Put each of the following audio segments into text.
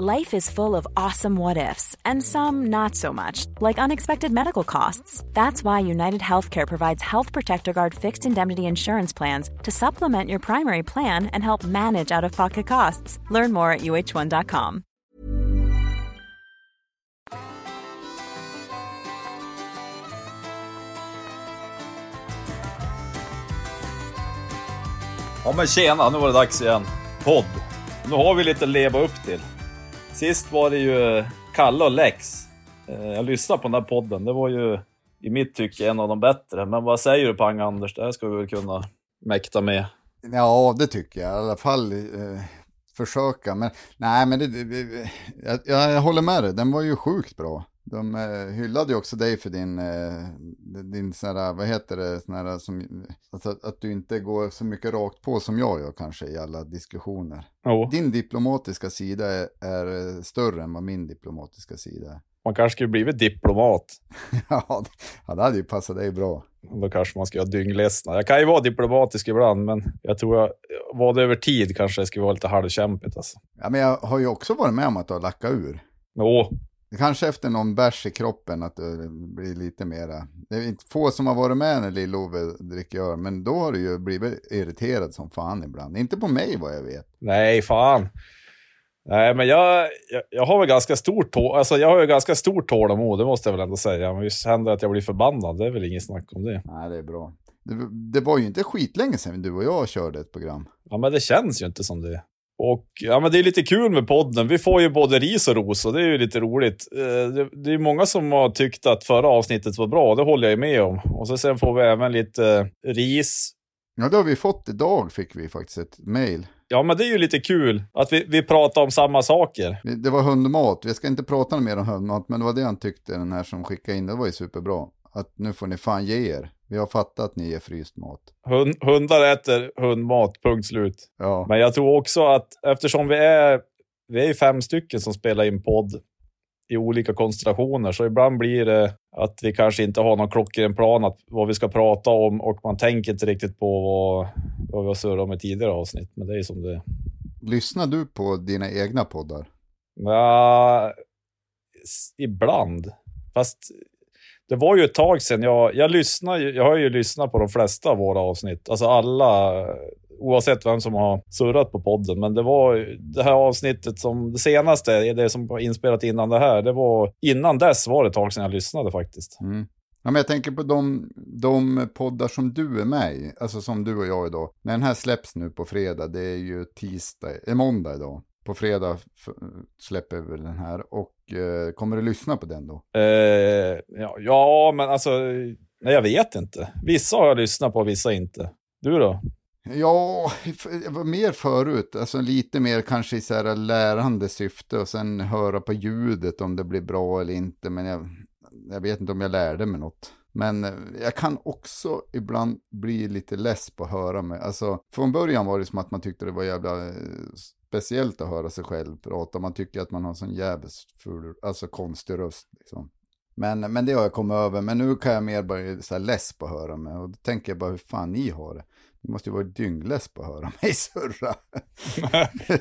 Life is full of awesome what ifs, and some not so much, like unexpected medical costs. That's why United Healthcare provides Health Protector Guard fixed indemnity insurance plans to supplement your primary plan and help manage out of pocket costs. Learn more at uh1.com. Ja men tjena, nu var det dags igen. Podd. Nu har vi lite att leva upp till. Sist var det ju Kalle och Lex. Eh, jag lyssnade på den där podden. Det var ju i mitt tycke en av de bättre. Men vad säger du Pang-Anders? Det här ska vi väl kunna mäkta med. Ja, det tycker jag. I alla fall eh, försöka. Men nej, men det, det, jag, jag håller med dig. Den var ju sjukt bra. De eh, hyllade ju också dig för din, eh, din sån här, vad heter det, sån här som, alltså att du inte går så mycket rakt på som jag gör kanske i alla diskussioner. Jo, Din diplomatiska sida är, är eh, större än vad min diplomatiska sida är. man kanske skulle blivit diplomat. ja, det- hade ju passat dig bra. Då kanske man ska vara dyngledsna. Jag kan ju vara diplomatisk ibland, men jag tror jag var det över tid kanske det skulle vara lite halvkämpigt alltså. Ja, men jag har ju också varit med om att du har lackat ur. Jo, Kanske efter någon bärs i kroppen att det blir lite mera. Det är inte få som har varit med när Lill-Ove dricker öl, men då har du ju blivit irriterad som fan ibland. Inte på mig vad jag vet. Nej, fan. Nej, men jag, jag, jag har väl ganska stort alltså jag har ju ganska stort tålamod, det måste jag väl ändå säga. Men just händer att jag blir förbannad, det är väl inget snack om det. Nej, det är bra. Det, det var ju inte skitlänge sedan du och jag körde ett program. Ja, men det känns ju inte som det. Och ja, men det är lite kul med podden. Vi får ju både ris och ros och det är ju lite roligt. Eh, Det, är många som har tyckt att förra avsnittet var bra, det håller jag ju med om. Och så sen får vi även lite eh, ris. Ja, det har vi fått idag fick vi faktiskt ett mail. Ja, men det är ju lite kul att vi, vi pratar om samma saker. Det var hundmat. Vi ska inte prata mer om hundmat, men det var det han tyckte, den här som skickade in. Det var ju superbra. Att nu får ni fan ge er. Vi har fattat att ni ger fryst mat. Hund, hundar äter hundmat, punkt slut. Ja, Men jag tror också att eftersom vi är, vi är fem stycken som spelar in podd i olika konstellationer, så ibland blir det att vi kanske inte har någon klockren plan att vad vi ska prata om och man tänker inte riktigt på vad, vad vi har surrat om i tidigare avsnitt. Men det är som det lyssnar du på dina egna poddar? Ja, ibland. Fast det var ju ett tag sedan jag, jag lyssnar, jag har ju lyssnat på de flesta av våra avsnitt. Alltså alla, oavsett vem som har surrat på podden. Men det var det här avsnittet som, det senaste, det som var inspelat innan det här, det var, innan dess var det ett tag sedan jag lyssnade faktiskt. Mm. Ja, men jag tänker på de, de poddar som du är med i, alltså som du och jag idag. När den här släpps nu på fredag, det är ju tisdag, är måndag idag. På fredag släpper vi den här och eh, kommer du lyssna på den då? Eh, ja, ja, men alltså, nej, jag vet inte. Vissa har jag lyssnat på, vissa inte. Du då? Ja, f- det var mer förut, alltså lite mer kanske i så här lärande syfte och sen höra på ljudet om det blir bra eller inte. Men jag, jag vet inte om jag lärde mig något. Men eh, jag kan också ibland bli lite less på att höra mig. Alltså, från början var det som att man tyckte det var jävla eh, speciellt att höra sig själv prata. Man tycker att man har en sån jävligt ful, alltså konstig röst. Liksom. Men, men det har jag kommit över. Men nu kan jag mer bli så här less på att höra mig. Och då tänker jag bara hur fan ni har det. Ni måste ju vara dyngless på att höra mig surra.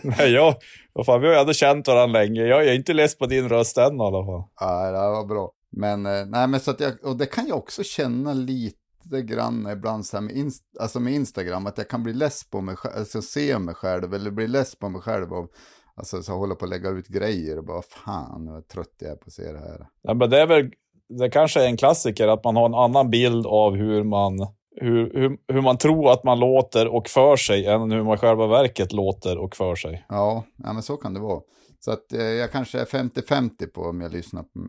Nej, jag, vad fan, vi har ju ändå känt varandra länge. Jag är inte less på din röst än i alla fall. Ja, det var bra. Men, eh, nej, men så att jag, och det kan jag också känna lite grann ibland så med, inst, alltså med Instagram, att jag kan bli less på mig själv, alltså se mig själv, eller bli less på mig själv av, alltså så hålla på att lägga ut grejer och bara fan vad trött jag är på att se det här. Nej, men det är väl, det kanske är en klassiker att man har en annan bild av hur man, hur, hur, hur man tror att man låter och för sig än hur man själva verket låter och för sig. Ja, ja men så kan det vara. Så att eh, jag kanske är 50-50 på om jag lyssnar på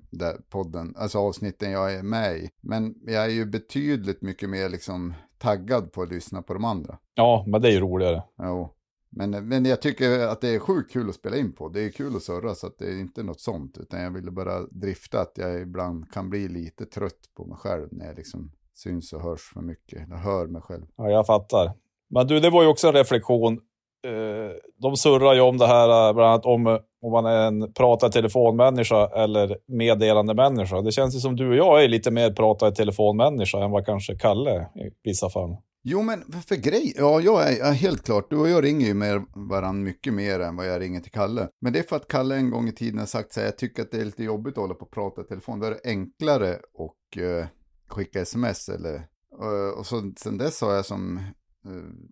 podden, alltså avsnitten jag är med i. Men jag är ju betydligt mycket mer liksom taggad på att lyssna på de andra. Ja, men det är ju roligare. Jo. Men, men jag tycker att det är sjukt kul att spela in på. Det är kul att surra så att det är inte något sånt. Utan jag ville bara drifta att jag ibland kan bli lite trött på mig själv när jag liksom syns och hörs för mycket. Jag hör mig själv. Ja, jag fattar. Men du, det var ju också en reflektion. Eh, de surrar ju om det här, eh, bland annat om, om man är en pratar telefonmänniska eller meddelande människa. Det känns ju som du och jag är lite mer pratar telefonmänniska än vad kanske Kalle i vissa fall. Jo, men för grej, ja, jag är, ja, helt klart, du och jag ringer ju med varandra mycket mer än vad jag ringer till Kalle. Men det är för att Kalle en gång i tiden har sagt så här, jag tycker att det är lite jobbigt att hålla på och prata i telefon. Då är det enklare att eh, skicka sms eller, eh, och så, sen dess har jag som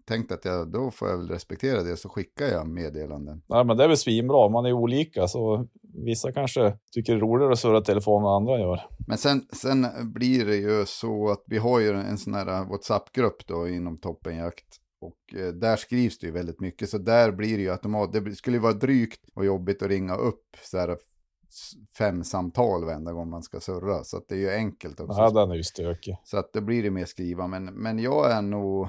tänkt att jag, då får jag väl respektera det, så skickar jag meddelanden. Nej, men det är väl svinbra, man är olika, så vissa kanske tycker det är roligare att surra telefon än andra gör. Men sen, sen blir det ju så att vi har ju en sån här WhatsApp-grupp då inom Toppenjakt. Och eh, där skrivs det ju väldigt mycket, så där blir det ju automatiskt. Det skulle ju vara drygt och jobbigt att ringa upp så här fem samtal varenda gång man ska surra. Så att det är ju enkelt också. Ja, den är ju stökig. Så att det blir det mer skriva. Men, men jag är nog...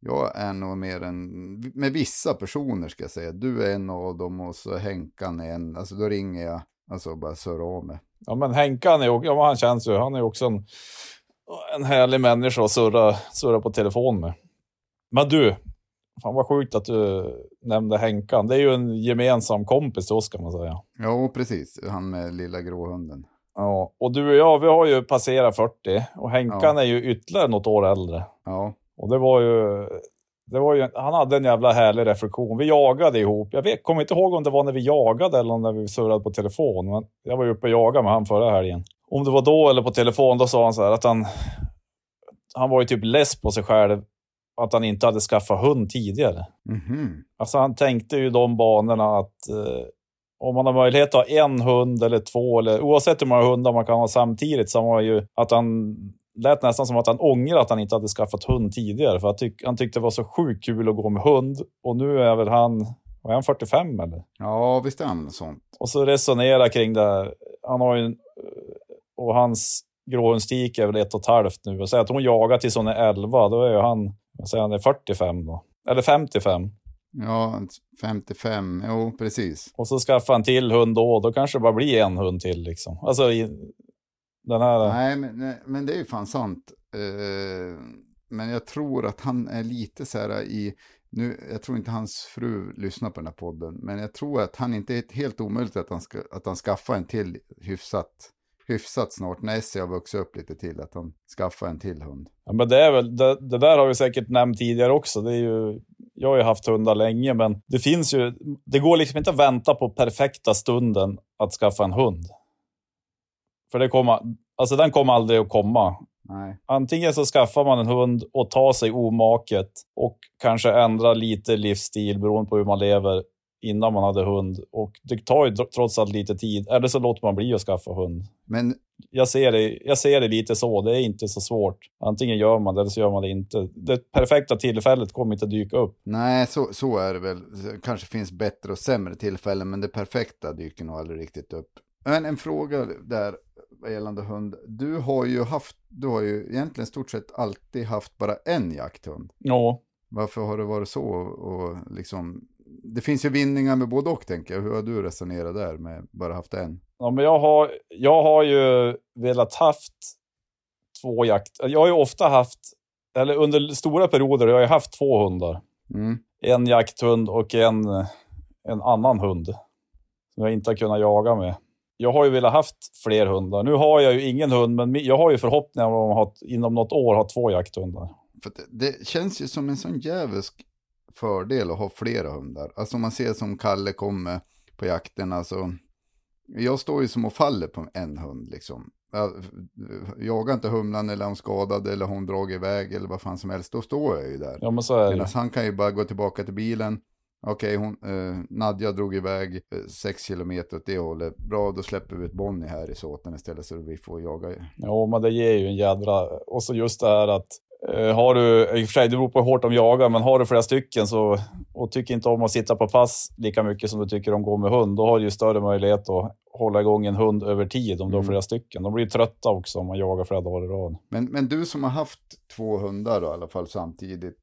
Jag är nog mer en, med vissa personer ska jag säga. Du är en av dem och så Henkan är en. Alltså då ringer jag, alltså bara surra av mig. Ja, men Henkan är, ja, han känns ju, han är också en, en härlig människa att surra, surra på telefon med. Men du, fan vad sjukt att du nämnde Henkan. Det är ju en gemensam kompis till oss kan man säga. Ja, precis. Han med lilla gråhunden. Ja, och du och jag, vi har ju passerat 40 och Henkan ja. är ju ytterligare något år äldre. Ja. Och det var ju, det var ju, han hade en jävla härlig reflektion. Vi jagade ihop. Jag vet, kommer inte ihåg om det var när vi jagade eller när vi surrade på telefon. Men jag var ju uppe och jagade med han förra helgen. Om det var då eller på telefon, då sa han så här att han... Han var ju typ less på sig själv att han inte hade skaffat hund tidigare. Mm -hmm. Alltså han tänkte ju de banorna att eh, om man har möjlighet att ha en hund eller två, eller oavsett hur många hundar man kan ha samtidigt, så var ju att han lät nästan som att han ångrar att han inte hade skaffat hund tidigare. För tyck, han tyckte det var så sjukt kul att gå med hund. Och nu är väl han, är han 45 eller? Ja, visst är han sånt. Och så resonera kring det. Han har ju, och hans gråhundstik är väl ett och ett halvt nu. Och säg att hon jagar tills hon är 11, då är ju han, säger han är 45 då. Eller 55. Ja, 55, jo precis. Och så skaffa en till hund då, då kanske det bara blir en hund till liksom. Alltså den här... Nej, men, men det är ju fan sant. Uh, men jag tror att han är lite så här i... Nu, jag tror inte hans fru lyssnar på den här podden, men jag tror att han inte är helt omöjligt att han, ska, att han skaffar en till hyfsat, hyfsat snart. När Essie har vuxit upp lite till, att han skaffar en till hund. Ja, men det, är väl, det, det där har vi säkert nämnt tidigare också. Det är ju, jag har ju haft hundar länge, men det finns ju... Det går liksom inte att vänta på perfekta stunden att skaffa en hund. För det kommer, alltså den kommer aldrig att komma. Nej. Antingen så skaffar man en hund och tar sig omaket och kanske ändrar lite livsstil beroende på hur man lever innan man hade hund. Och det tar ju trots allt lite tid. Eller så låter man bli att skaffa hund. Men jag ser, det, jag ser det lite så. Det är inte så svårt. Antingen gör man det eller så gör man det inte. Det perfekta tillfället kommer inte dyka upp. Nej, så, så är det väl. Det kanske finns bättre och sämre tillfällen, men det perfekta dyker nog aldrig riktigt upp. Men en fråga där gällande hund. Du har ju haft, du har ju egentligen stort sett alltid haft bara en jakthund. Ja. Varför har det varit så? Och liksom, det finns ju vinningar med både och tänker jag. Hur har du resonerat där med bara haft en? Ja, men jag har, jag har ju velat haft två jakt... Jag har ju ofta haft, eller under stora perioder har jag haft två hundar. Mm. En jakthund och en, en annan hund. Som jag inte har kunnat jaga med jag har ju velat haft fler hundar. Nu har jag ju ingen hund, men jag har ju förhoppningar om att inom något år ha två jakthundar. För det, det, känns ju som en sån djävulsk fördel att ha flera hundar. Alltså om man ser som Kalle kommer på jakten, alltså. Jag står ju som och faller på en hund liksom. Jag jagar inte humlan eller är hon skadad eller hon dragit iväg eller vad fan som helst. Då står jag ju där. Ja men så är det. Medan han kan ju bara gå tillbaka till bilen Okej, okay, eh, Nadja drog iväg eh, sex kilometer åt det hållet. Bra, då släpper vi ett Bonnie här i såten istället så vi får jaga. Ja, men det ger ju en jädra... Och så just det här att eh, har du, i och för sig det beror på hur hårt de jagar, men har du flera stycken så, och tycker inte om att sitta på pass lika mycket som du tycker om att gå med hund, då har du ju större möjlighet att hålla igång en hund över tid om du har mm. flera stycken. De blir ju trötta också om man jagar flera dagar i rad. Men, men du som har haft två hundar då, i alla fall samtidigt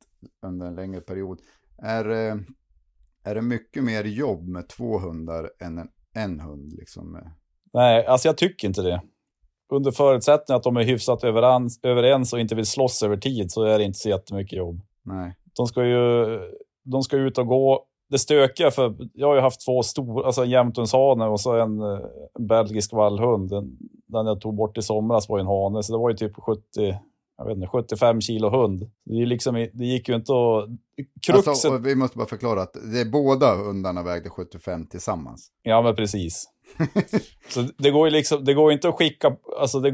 under en längre period, är är det mycket mer jobb med två hundar än en, en hund? Liksom? Nej, alltså jag tycker inte det. Under förutsättning att de är hyfsat överens, överens och inte vill slåss över tid så är det inte så jättemycket jobb. Nej. De ska ju de ska ut och gå. Det stökiga, för jag har ju haft två stora, alltså en jämthundshane och så en, en belgisk vallhund. Den, den jag tog bort i somras var en hane, så det var ju typ 70, jag vet inte, 75 kilo hund. Det, liksom, det gick ju inte att... Kruxet... Alltså, vi måste bara förklara att det är båda hundarna vägde 75 tillsammans. Ja, men precis. så det går ju liksom, det går inte att skicka, alltså det,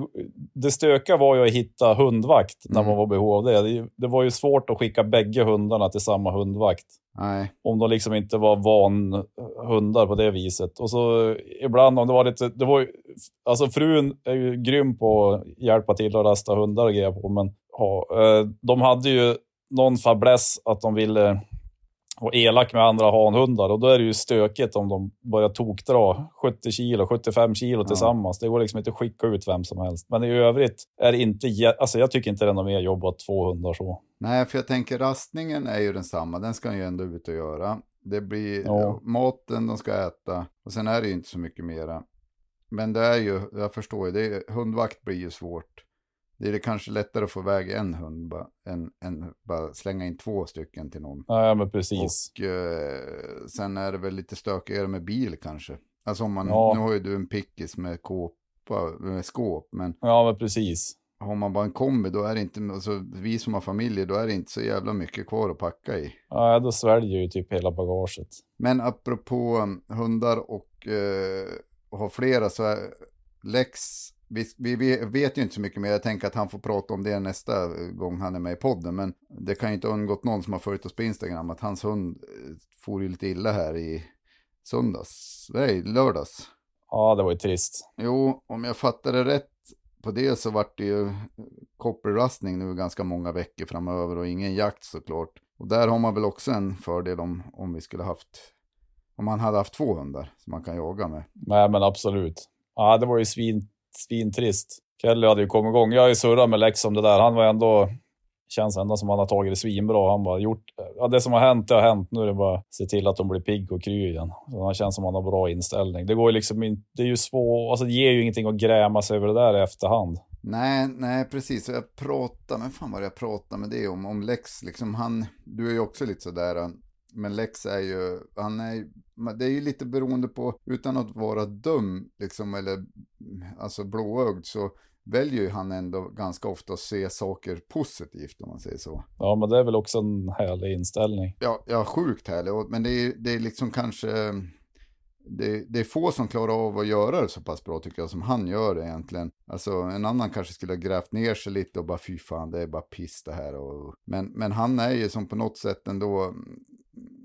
det stöka var ju att hitta hundvakt när man mm. var behov av det. det. det. var ju svårt att skicka bägge hundarna till samma hundvakt. Nej. Om de liksom inte var van hundar på det viset. Och så ibland om det var lite, det var alltså frun är ju grym på att hjälpa till att rasta hundar och grejer på, men ja, eh, de hade ju någon fäbless att de ville och elak med andra hanhundar. Och då är det ju stökigt om de börjar tokdra 70 kilo, 75 kilo tillsammans. Det går liksom inte att skicka ut vem som helst. Men i övrigt är det inte, alltså jag tycker inte det är något mer jobb att två hundar så. Nej, för jag tänker rastningen är ju densamma. Den ska ju ändå ut och göra. Det blir ja. maten de ska äta och sen är det ju inte så mycket mera. Men det är ju, jag förstår ju, det är, hundvakt blir ju svårt. Det är det kanske lättare att få iväg en hund bara, än, än bara slänga in två stycken till någon. Ja, men precis. Och eh, sen är det väl lite stökigare med bil kanske. Alltså om man, ja. nu har ju du en pickis med kåpa, med skåp, men. Ja, men precis. Har man bara en kombi, då är det inte, alltså vi som har familjer, då är det inte så jävla mycket kvar att packa i. Ja, då sväljer ju typ hela bagaget. Men apropå hundar och eh, ha flera så är Lex vi, vi, vi, vet ju inte så mycket mer. Jag tänker att han får prata om det nästa gång han är med i podden. Men det kan ju inte ha undgått någon som har följt oss på Instagram att hans hund eh, for ju lite illa här i söndags. Nej, lördags. Ja, det var ju trist. Jo, om jag fattar det rätt på det så vart det ju koppelrastning nu ganska många veckor framöver och ingen jakt såklart. Och där har man väl också en fördel om, om vi skulle haft, om man hade haft två hundar som man kan jaga med. Nej men absolut. Ja, det var ju svin, svintrist. Kelly hade ju kommit igång. Jag har ju surrat med Lex om det där. Han var ändå, känns ändå som han har tagit det svinbra. Han bara gjort, ja det som har hänt, det har hänt. Nu är det bara att se till att de blir pigg och kry igen. Så han känns som han har bra inställning. Det går ju liksom inte, det är ju svårt, alltså det ger ju ingenting att gräma sig över det där i efterhand. Nej, nej precis. Jag pratade, men fan vad jag pratade med det om, om Lex, liksom han, du är ju också lite sådär, men Lex är ju, han är, det är ju lite beroende på, utan att vara dum, liksom, eller alltså blåögd, så väljer ju han ändå ganska ofta att se saker positivt om man säger så. Ja, men det är väl också en härlig inställning. Ja, ja sjukt härlig, men det är, det är liksom kanske, det, det, är få som klarar av att göra det så pass bra tycker jag som han gör det egentligen. Alltså en annan kanske skulle ha grävt ner sig lite och bara fy fan det är bara piss det här. Och, men, men han är ju som på något sätt ändå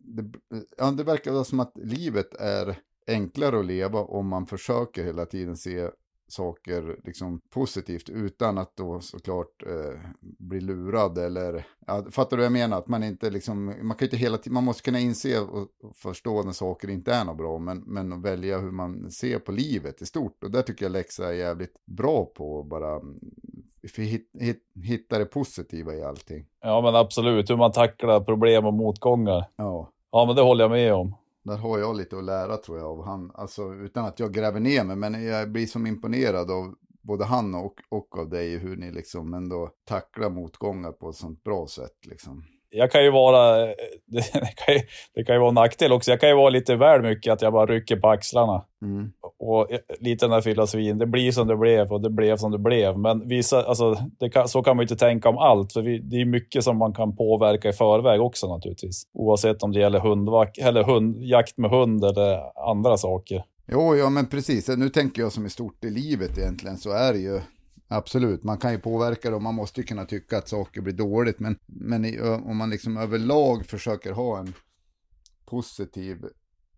det, eh, ja, det verkar som att livet är enklare att leva om man försöker hela tiden se saker liksom positivt utan att då såklart eh, bli lurad eller ja, fattar du vad jag menar? Att man inte liksom, man kan inte hela tiden, man måste kunna inse och, förstå när saker inte är något bra men, men välja hur man ser på livet i stort och där tycker jag Lexa är jävligt bra på att bara mm, hit, hit, hitta det positiva i allting. Ja men absolut, hur man tacklar problem och motgångar. Ja. Ja, men det håller jag med om. Där har jag lite att lära tror jag av han, alltså utan att jag gräver ner mig, men jag blir som imponerad av både han och, och av dig, hur ni liksom ändå tacklar motgångar på ett sånt bra sätt liksom jag kan ju vara, det kan ju, det kan ju vara en nackdel också, jag kan ju vara lite väl mycket att jag bara rycker på axlarna. Mm. Och eh, lite den här filosofin, det blir som det blev och det blev som det blev. Men vissa, alltså, kan, så kan man ju inte tänka om allt, för vi, det är mycket som man kan påverka i förväg också naturligtvis. Oavsett om det gäller hundvak eller hund, jakt med hund eller andra saker. Jo, ja men precis. Nu tänker jag som i stort i livet egentligen så är det ju Absolut, man kan ju påverka det och man måste ju kunna tycka att saker blir dåligt. Men, men i, om man liksom överlag försöker ha en positiv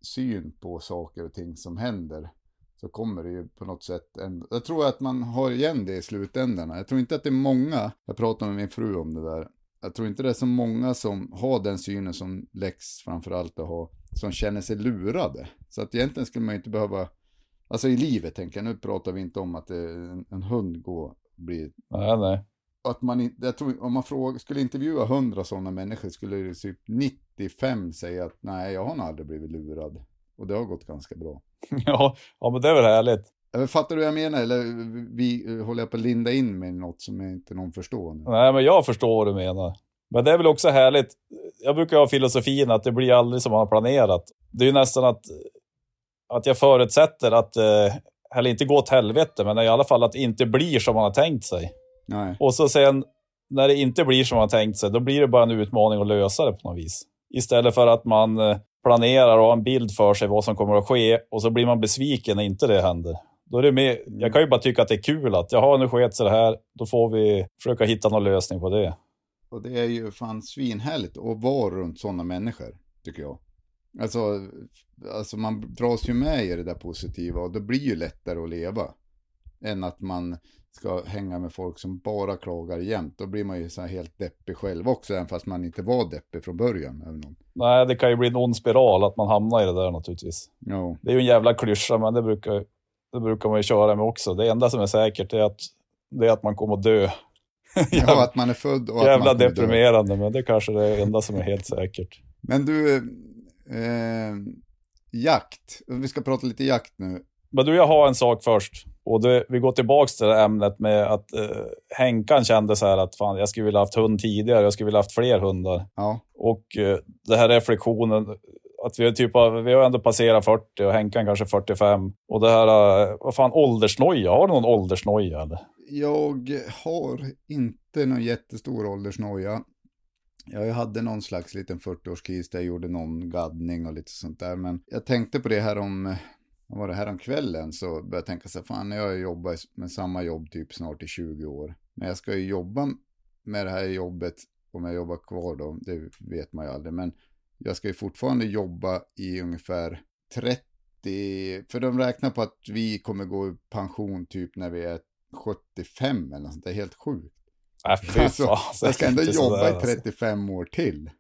syn på saker och ting som händer så kommer det ju på något sätt en, Jag tror att man har igen det i slutändan. Jag tror inte att det är många, jag pratade med min fru om det där, jag tror inte det är så många som har den synen som Lex framförallt har, som känner sig lurade. Så att egentligen skulle man inte behöva Alltså i livet tänker jag, nu pratar vi inte om att en, en hund går blir nej, nej. att man jag tror, om man fråga, skulle intervjua hundra sådana människor skulle typ 95 säga att nej, jag har nog aldrig blivit lurad. Och det har gått ganska bra. ja, ja, men det är väl härligt. Fattar du vad jag menar? Eller vi, håller jag på att linda in med något som inte någon förstår? Nu? Nej, men jag förstår vad du menar. Men det är väl också härligt. Jag brukar ha filosofin att det blir aldrig som man har planerat. Det är ju nästan att, att jag förutsätter att, eh, eller inte gå åt helvete, men i alla fall att det inte blir som man har tänkt sig. Nej. Och så sen, när det inte blir som man har tänkt sig, då blir det bara en utmaning att lösa det på något vis. Istället för att man eh, planerar och har en bild för sig vad som kommer att ske och så blir man besviken när inte det händer. Då är det med, jag kan ju bara tycka att det är kul att, jaha, nu sket sig det här, då får vi försöka hitta någon lösning på det. Och det är ju fan svinhärligt att vara runt sådana människor, tycker jag. Alltså, alltså man dras ju med i det där positiva och det blir ju lättare att leva. Än att man ska hänga med folk som bara klagar jämt. Då blir man ju så helt deppig själv också, även fast man inte var deppig från början. Eller någon. Nej, det kan ju bli en ond spiral att man hamnar i det där naturligtvis. Ja, Det är ju en jävla klyscha, men det brukar, det brukar man ju köra med också. Det enda som är säkert är att, det är att man kommer att dö. ja att man är född och att Jävla man kommer dö. deprimerande, men det kanske är det enda som är helt säkert. Men du, eh, jakt. Vi ska prata lite jakt nu. Men du, jag har en sak först. Och det, vi går tillbaka till det ämnet med att eh, Henkan kände så här att fan, jag skulle vilja haft hund tidigare, jag skulle vilja haft fler hundar. Ja, Och eh, det här reflektionen, att vi, är typ, av- vi har ändå passerat 40 och Henkan kanske 45. Och det här, eh, vad fan, åldersnoja, har du någon åldersnoja eller? jag har inte någon jättestor åldersnoja. Jag hade någon slags liten 40-årskris där jag gjorde någon gaddning och lite sånt där. Men jag tänkte på det här om, var det här om kvällen så började jag tänka så här, fan jag har jobbat med samma jobb typ snart i 20 år. Men jag ska ju jobba med det här jobbet, om jag jobbar kvar då, det vet man ju aldrig. Men jag ska ju fortfarande jobba i ungefär 30, för de räknar på att vi kommer gå i pension typ när vi är 75 eller något sånt, det är helt sjukt. Äh, Alltså, jag ska ändå jobba i alltså. 35 år till.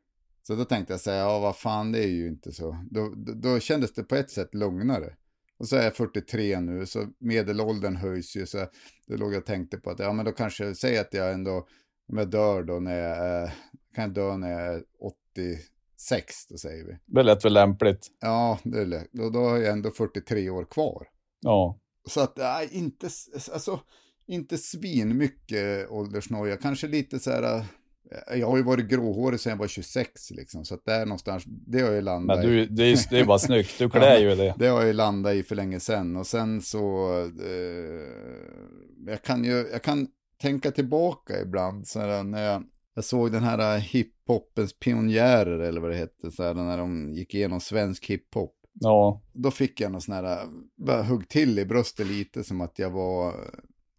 Så då tänkte jag säga, ja vad fan det är ju inte så. Då, då, då kändes det på ett sätt lugnare. Och så är jag 43 nu, så medelåldern höjs ju. Så då låg jag och tänkte på att, ja men då kanske, säg att jag ändå, om jag dör då när jag kan jag dö när jag är 86, då säger vi. Det lät väl lämpligt. Ja, det är lätt. Då, då har jag ändå 43 år kvar. Ja. Så att, nej, inte, alltså, inte svin mycket åldersnoja. Kanske lite så här, jag har ju varit gråhårig sedan jag var 26 liksom. Så att där någonstans, det har jag ju landat Men du, det är, ju- det är bara snyggt, du klär ju det. Det har jag ju landat i för länge sedan. Och sen så, eh, jag kan ju, jag kan tänka tillbaka ibland. Så här, när jag, jag såg den här eh, hiphopens pionjärer eller vad det hette. Så här, när de gick igenom svensk hiphop Ja, då fick jag någon sån här, bara hugg till i bröstet lite som att jag var,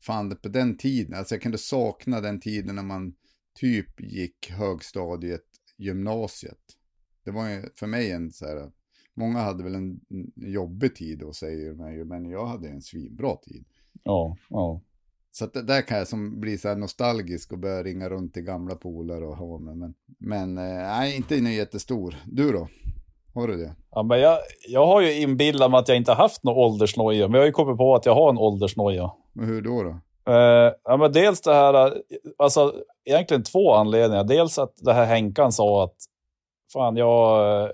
fan det på den tiden, alltså jag kunde sakna den tiden när man typ gick högstadiet, gymnasiet. Det var för mig en så här, många hade väl en jobbig tid då säger man ju, men jag hade en svinbra tid. ja, ja. Så att det där kan jag som bli så här nostalgisk och börja ringa runt till gamla polare och ha med. Men, men eh, nej, inte någon jättestor. Du då? Har du det? ja men jag, jag har ju inbillat mig att jag inte haft någon åldersnoja, men jag har ju kommit på att jag har en åldersnoja. Och hur då då? Eh, ja, men dels det här, alltså egentligen två anledningar. Dels att det här Henkan sa att fan, jag, eh,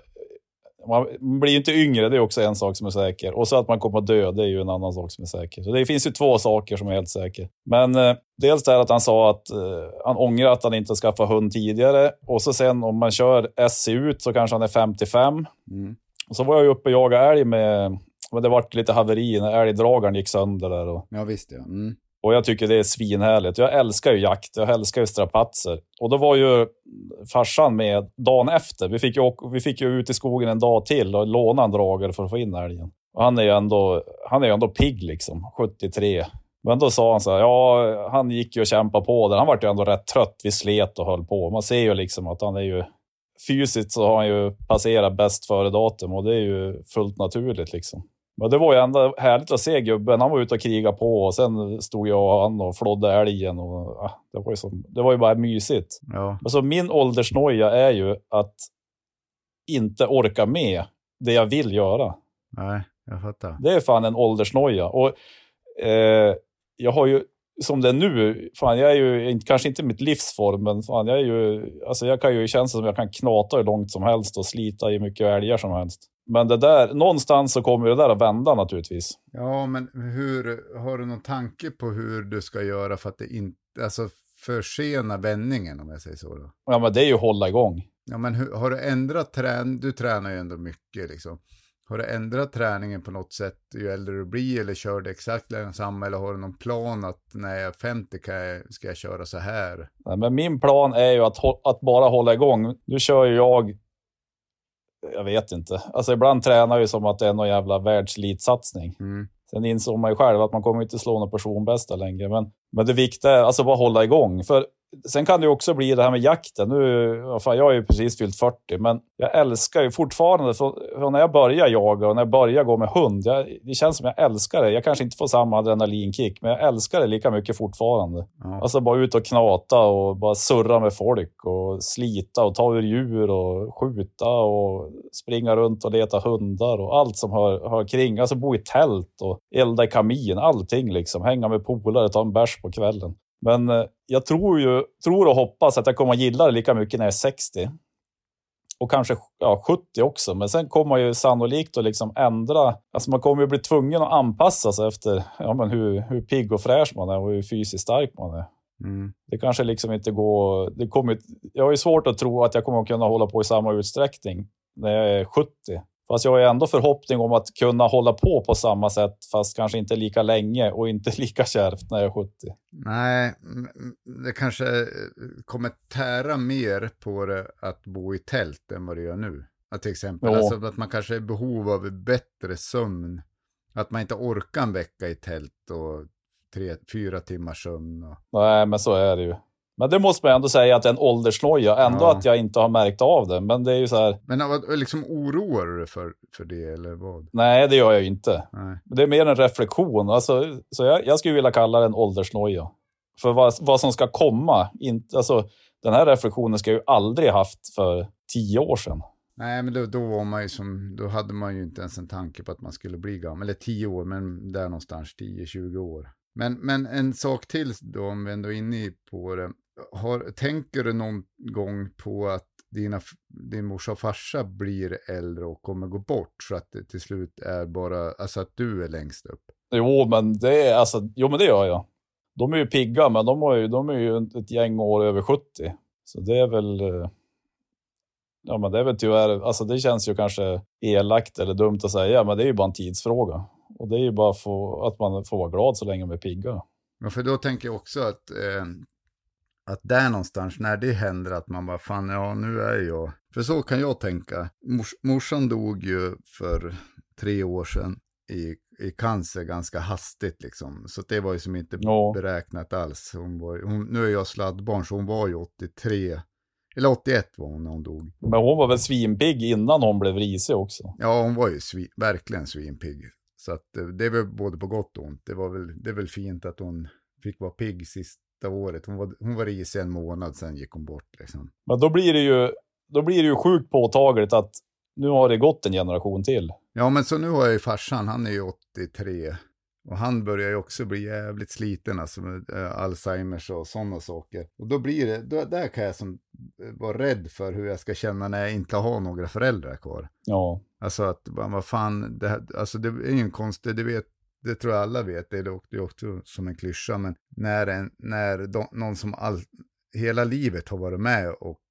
man blir ju inte yngre, det är också en sak som är säker. Och så att man kommer att dö, det är ju en annan sak som är säker. Så det finns ju två saker som är helt säkra. Men eh, dels det här att han sa att eh, han ångrar att han inte skaffade hund tidigare. Och så sen om man kör SC ut så kanske han är 55. Mm. Och så var jag ju uppe och jagade älg med, men det vart lite haveri när älgdragaren gick sönder där. Och, Ja visst ja. Mm och jag tycker det är svinhärligt. Jag älskar ju jakt, jag älskar ju strapatser. Och då var ju farsan med dagen efter. Vi fick ju, vi fick ju ut i skogen en dag till och låna en dragare för att få in älgen. Och han är ju ändå, han är ju ändå pigg liksom, 73. Men då sa han så här, ja, han gick ju och kämpade på där. Han var ju ändå rätt trött, vi slet och höll på. Man ser ju liksom att han är ju, fysiskt så har han ju passerat bäst före datum och det är ju fullt naturligt liksom. Men det var ju ändå härligt att se gubben. Han var ute och krigade på och sen stod jag och han och flådde älgen. Och, ah, det, var ju som, det var ju bara mysigt. Ja. Alltså min åldersnoja är ju att inte orka med det jag vill göra. Nej, jag fattar. Det är fan en åldersnoja. Och, eh, jag har ju som det är nu, fan jag är ju kanske inte i mitt livsform, men fan jag är ju, alltså jag kan ju känna som jag kan knata hur långt som helst och slita i mycket älgar som helst. Men det där, någonstans så kommer det där att vända naturligtvis. Ja, men hur, har du någon tanke på hur du ska göra för att det inte, alltså försena vändningen om jag säger så då? Ja, men det är ju att hålla igång. Ja, men hur, har du ändrat träning? Du tränar ju ändå mycket liksom. Har du ändrat träningen på något sätt ju äldre du blir eller kör du exakt samma eller har du någon plan att när jag är 50 kan jag, ska jag köra så här? Nej, men min plan är ju att, att bara hålla igång. Nu kör ju jag, jag vet inte, alltså ibland tränar ju som att det är någon jävla världslitsatsning. Mm. Sen insåg man ju själv att man kommer inte slå någon personbästa längre. Men, men det viktiga är alltså bara hålla igång. För Sen kan det också bli det här med jakten. Nu, fan, jag är ju precis fyllt 40, men jag älskar ju fortfarande, för, när jag börjar jaga och när jag börjar gå med hund, jag, det känns som jag älskar det. Jag kanske inte får samma adrenalinkick, men jag älskar det lika mycket fortfarande. Ja. Alltså bara ut och knata och bara surra med folk och slita och ta ur djur och skjuta och springa runt och leta hundar och allt som hör, hör kring. Alltså bo i tält och elda i kamin, allting liksom. Hänga med polare, ta en bärs på kvällen. Men eh, jag tror, ju, tror och hoppas att jag kommer att gilla det lika mycket när jag är 60. Och kanske ja, 70 också. Men sen kommer man ju sannolikt att liksom ändra. Alltså man kommer ju bli tvungen att anpassa sig efter ja, men hur, hur pigg och fräsch man är och hur fysiskt stark man är. Mm. Det kanske liksom inte går... Det kommer, jag har ju svårt att tro att jag kommer att kunna hålla på i samma utsträckning när jag är 70. Fast jag har ändå förhoppning om att kunna hålla på på samma sätt, fast kanske inte lika länge och inte lika kärvt när jag är 70. Nej, det kanske eh, kommer tära mer på det att bo i tält än vad det gör nu. Att till exempel, Ja. alltså att man kanske är i behov av bättre sömn. Att man inte orkar en vecka i tält och tre, fyra timmars sömn. Och... Nej, men så är det ju. Men det måste man ändå säga att det är en åldersnoja. Ändå Ja. att jag inte har märkt av det. Men det är ju så här, Men liksom oroar du dig för, för det eller vad? nej det gör jag inte. Nej. Det är mer en reflektion. Alltså, så jag, jag skulle vilja kalla det en åldersnoja. För vad, vad som ska komma. Inte, alltså, den här reflektionen ska jag ju aldrig haft för tio år sedan. Nej, men då, då var man ju som, då hade man ju inte ens en tanke på att man skulle bli gammal. Eller tio år, men där någonstans, 10-20 år. Men, men en sak till då, om vi ändå är inne på det. Har, tänker du någon gång på att dina, din morsa och farsa blir äldre och kommer gå bort så att det till slut är bara, alltså att du är längst upp? Jo, men det, är, alltså, jo, men det gör jag. De är ju pigga, men de, har ju, de är ju ett gäng år över 70. Så det är väl... eh, Ja, men det är väl tyvärr... Alltså det känns ju kanske elakt eller dumt att säga, men det är ju bara en tidsfråga. Och det är ju bara för, att man får vara glad så länge de är pigga. Ja, för då tänker jag också att, eh, att där någonstans, när det händer, att man bara, fan, ja, nu är jag... För så kan jag tänka. Mors, morsan dog ju för tre år sedan i, i cancer ganska hastigt liksom. Så det var ju som inte Ja. beräknat alls. Hon var, hon, nu är jag sladdbarn, så hon var ju 83, eller 81 var hon när hon dog. Men hon var väl svinpigg innan hon blev risig också. Ja, hon var ju svi, verkligen svinpigg. Så att eh, det är väl både på gott och ont. Det, var väl, det är väl fint att hon fick vara pigg sista året. Hon var, hon var risig en månad, sen gick hon bort liksom. Men då blir det ju, då blir det ju sjukt påtagligt att nu har det gått en generation till. Ja, men så nu har jag ju farsan, han är ju 83. Och han börjar ju också bli jävligt sliten, alltså med eh, Alzheimers och sådana saker. Och då blir det, då, där kan jag som eh, vara rädd för hur jag ska känna när jag inte har några föräldrar kvar. Ja, Alltså att, vad fan, det, här, alltså det är ju en konstig, det vet, det tror jag alla vet, det det är också som en klyscha, men när, en, när de, någon som all, hela livet har varit med och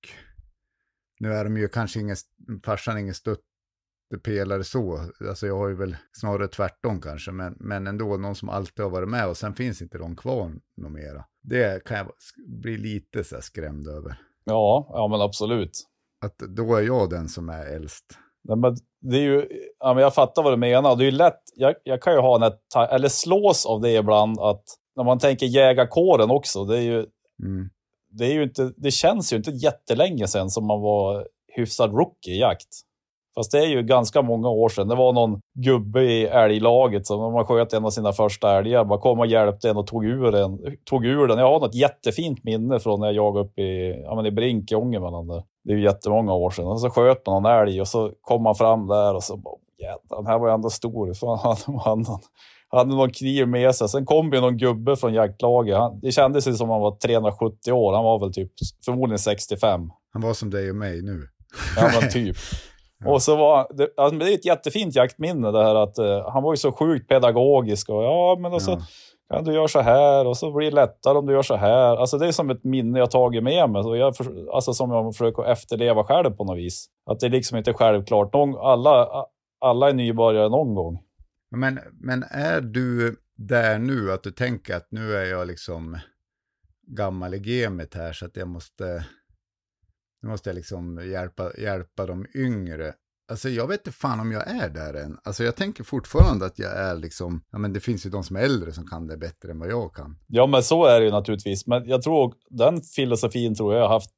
nu är de ju kanske ingen, farsan ingen stöttepelare så, alltså jag har ju väl snarare tvärtom kanske, men, men ändå någon som alltid har varit med och sen finns inte de kvar något mera. Det kan jag bli lite så skrämd över. ja, ja men absolut. Att då är jag den som är äldst. Nej, men det är ju, ja, men jag fattar vad du menar. Det är lätt, jag, jag kan ju ha en, eller slås av det ibland att när man tänker jägarkåren också, det är ju, Mm. det är ju inte, det känns ju inte jättelänge sedan som man var hyfsad rookie i jakt. Fast det är ju ganska många år sedan. Det var någon gubbe i älglaget som man sköt en av sina första älgar, bara kom och hjälpte en och tog ur, den, tog ur den. Jag har något jättefint minne från när jag jagade upp i, ja, men i Brink i Ångermanland. Det är ju jättemånga år sedan. Och så sköt man någon älg och så kom man fram där och så bara jävlar, den här var ju ändå stor. Så han, han, han hade någon kniv med sig. Sen kom ju någon gubbe från jaktlaget. Han, det kändes som han var 370 år. Han var väl typ förmodligen 65. Han var som dig och mig nu. Ja, men typ. Och så var det, alltså, det är ett jättefint jaktminne det här att uh, han var ju så sjukt pedagogisk och ja, men och så ja. kan du göra så här och så blir det lättare om du gör så här. Alltså det är som ett minne jag tagit med mig och jag, alltså som jag försöker efterleva själv på något vis. Att det är liksom inte självklart. Någon, alla, alla är nybörjare någon gång. Men, men är du där nu att du tänker att nu är jag liksom gammal i gamet här så att jag måste, nu måste jag liksom hjälpa, hjälpa de yngre. Alltså jag vet inte fan om jag är där än. Alltså jag tänker fortfarande att jag är liksom, ja men det finns ju de som är äldre som kan det bättre än vad jag kan. Ja men så är det ju naturligtvis. Men jag tror den filosofin tror jag har haft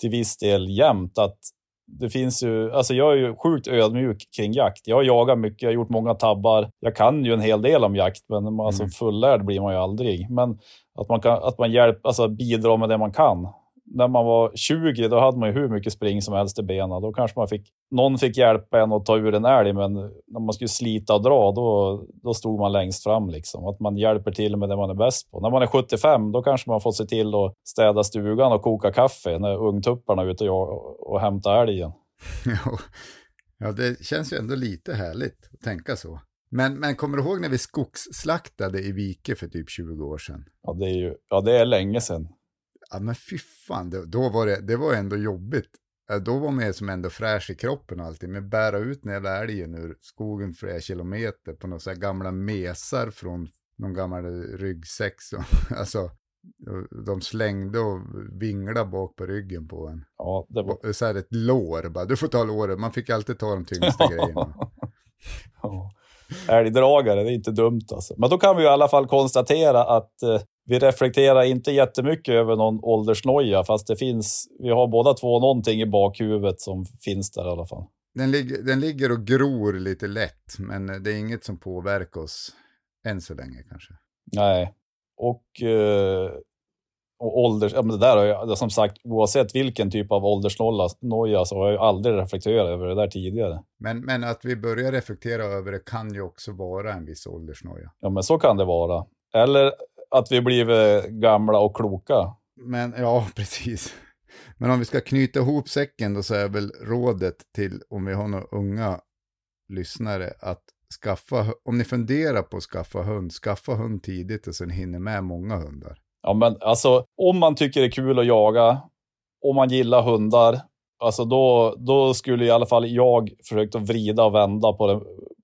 till viss del jämt. Att det finns ju, alltså jag är ju sjukt ödmjuk kring jakt. Jag har jagat mycket, jag har gjort många tabbar. Jag kan ju en hel del om jakt, men alltså mm. fullärd blir man ju aldrig. Men att man, kan, att man hjälp, alltså bidrar med det man kan när man var 20 då hade man ju hur mycket spring som helst i benen. Då kanske man fick, någon fick hjälpa en att ta ur en älg, men när man skulle slita och dra, då, då stod man längst fram. Liksom. Att man hjälper till med det man är bäst på. När man är 75, då kanske man får se till att städa stugan och koka kaffe när ungtupparna är ute och, och hämtar älgen. ja, det känns ju ändå lite härligt att tänka så. Men, men kommer du ihåg när vi skogsslaktade i Vike för typ 20 år sedan? Ja, det är, ju, ja, det är länge sedan. Ja men fy fan, det, då var det, det var ändå jobbigt. Då var man som ändå fräsch i kroppen och allting. Men bära ut den jävla älgen ur skogen flera kilometer på några så här gamla mesar från någon gammal ryggsäck. Så, alltså, de slängde och vinglade bak på ryggen på en. Ja, det var... Så här ett lår bara, du får ta låret. Man fick alltid ta de tyngsta grejerna. ja. Älgdragare, det är inte dumt alltså. Men då kan vi i alla fall konstatera att eh, vi reflekterar inte jättemycket över någon åldersnoja, fast det finns, vi har båda två någonting i bakhuvudet som finns där i alla fall. Den, lig den ligger och gror lite lätt, men det är inget som påverkar oss än så länge kanske. Nej, och, eh, och ålders, ja, men det där har jag, som sagt, oavsett vilken typ av åldersnoja så har jag aldrig reflekterat över det där tidigare. Men, men att vi börjar reflektera över det kan ju också vara en viss åldersnoja. Ja, men så kan det vara. Eller att vi blivit gamla och kloka. Men ja, precis. Men om vi ska knyta ihop säcken då så är väl rådet till om vi har några unga lyssnare att skaffa, om ni funderar på att skaffa hund, skaffa hund tidigt och sen hinner med många hundar. Ja, men alltså om man tycker det är kul att jaga, om man gillar hundar, alltså då, då skulle i alla fall jag försökt att vrida och vända på, det,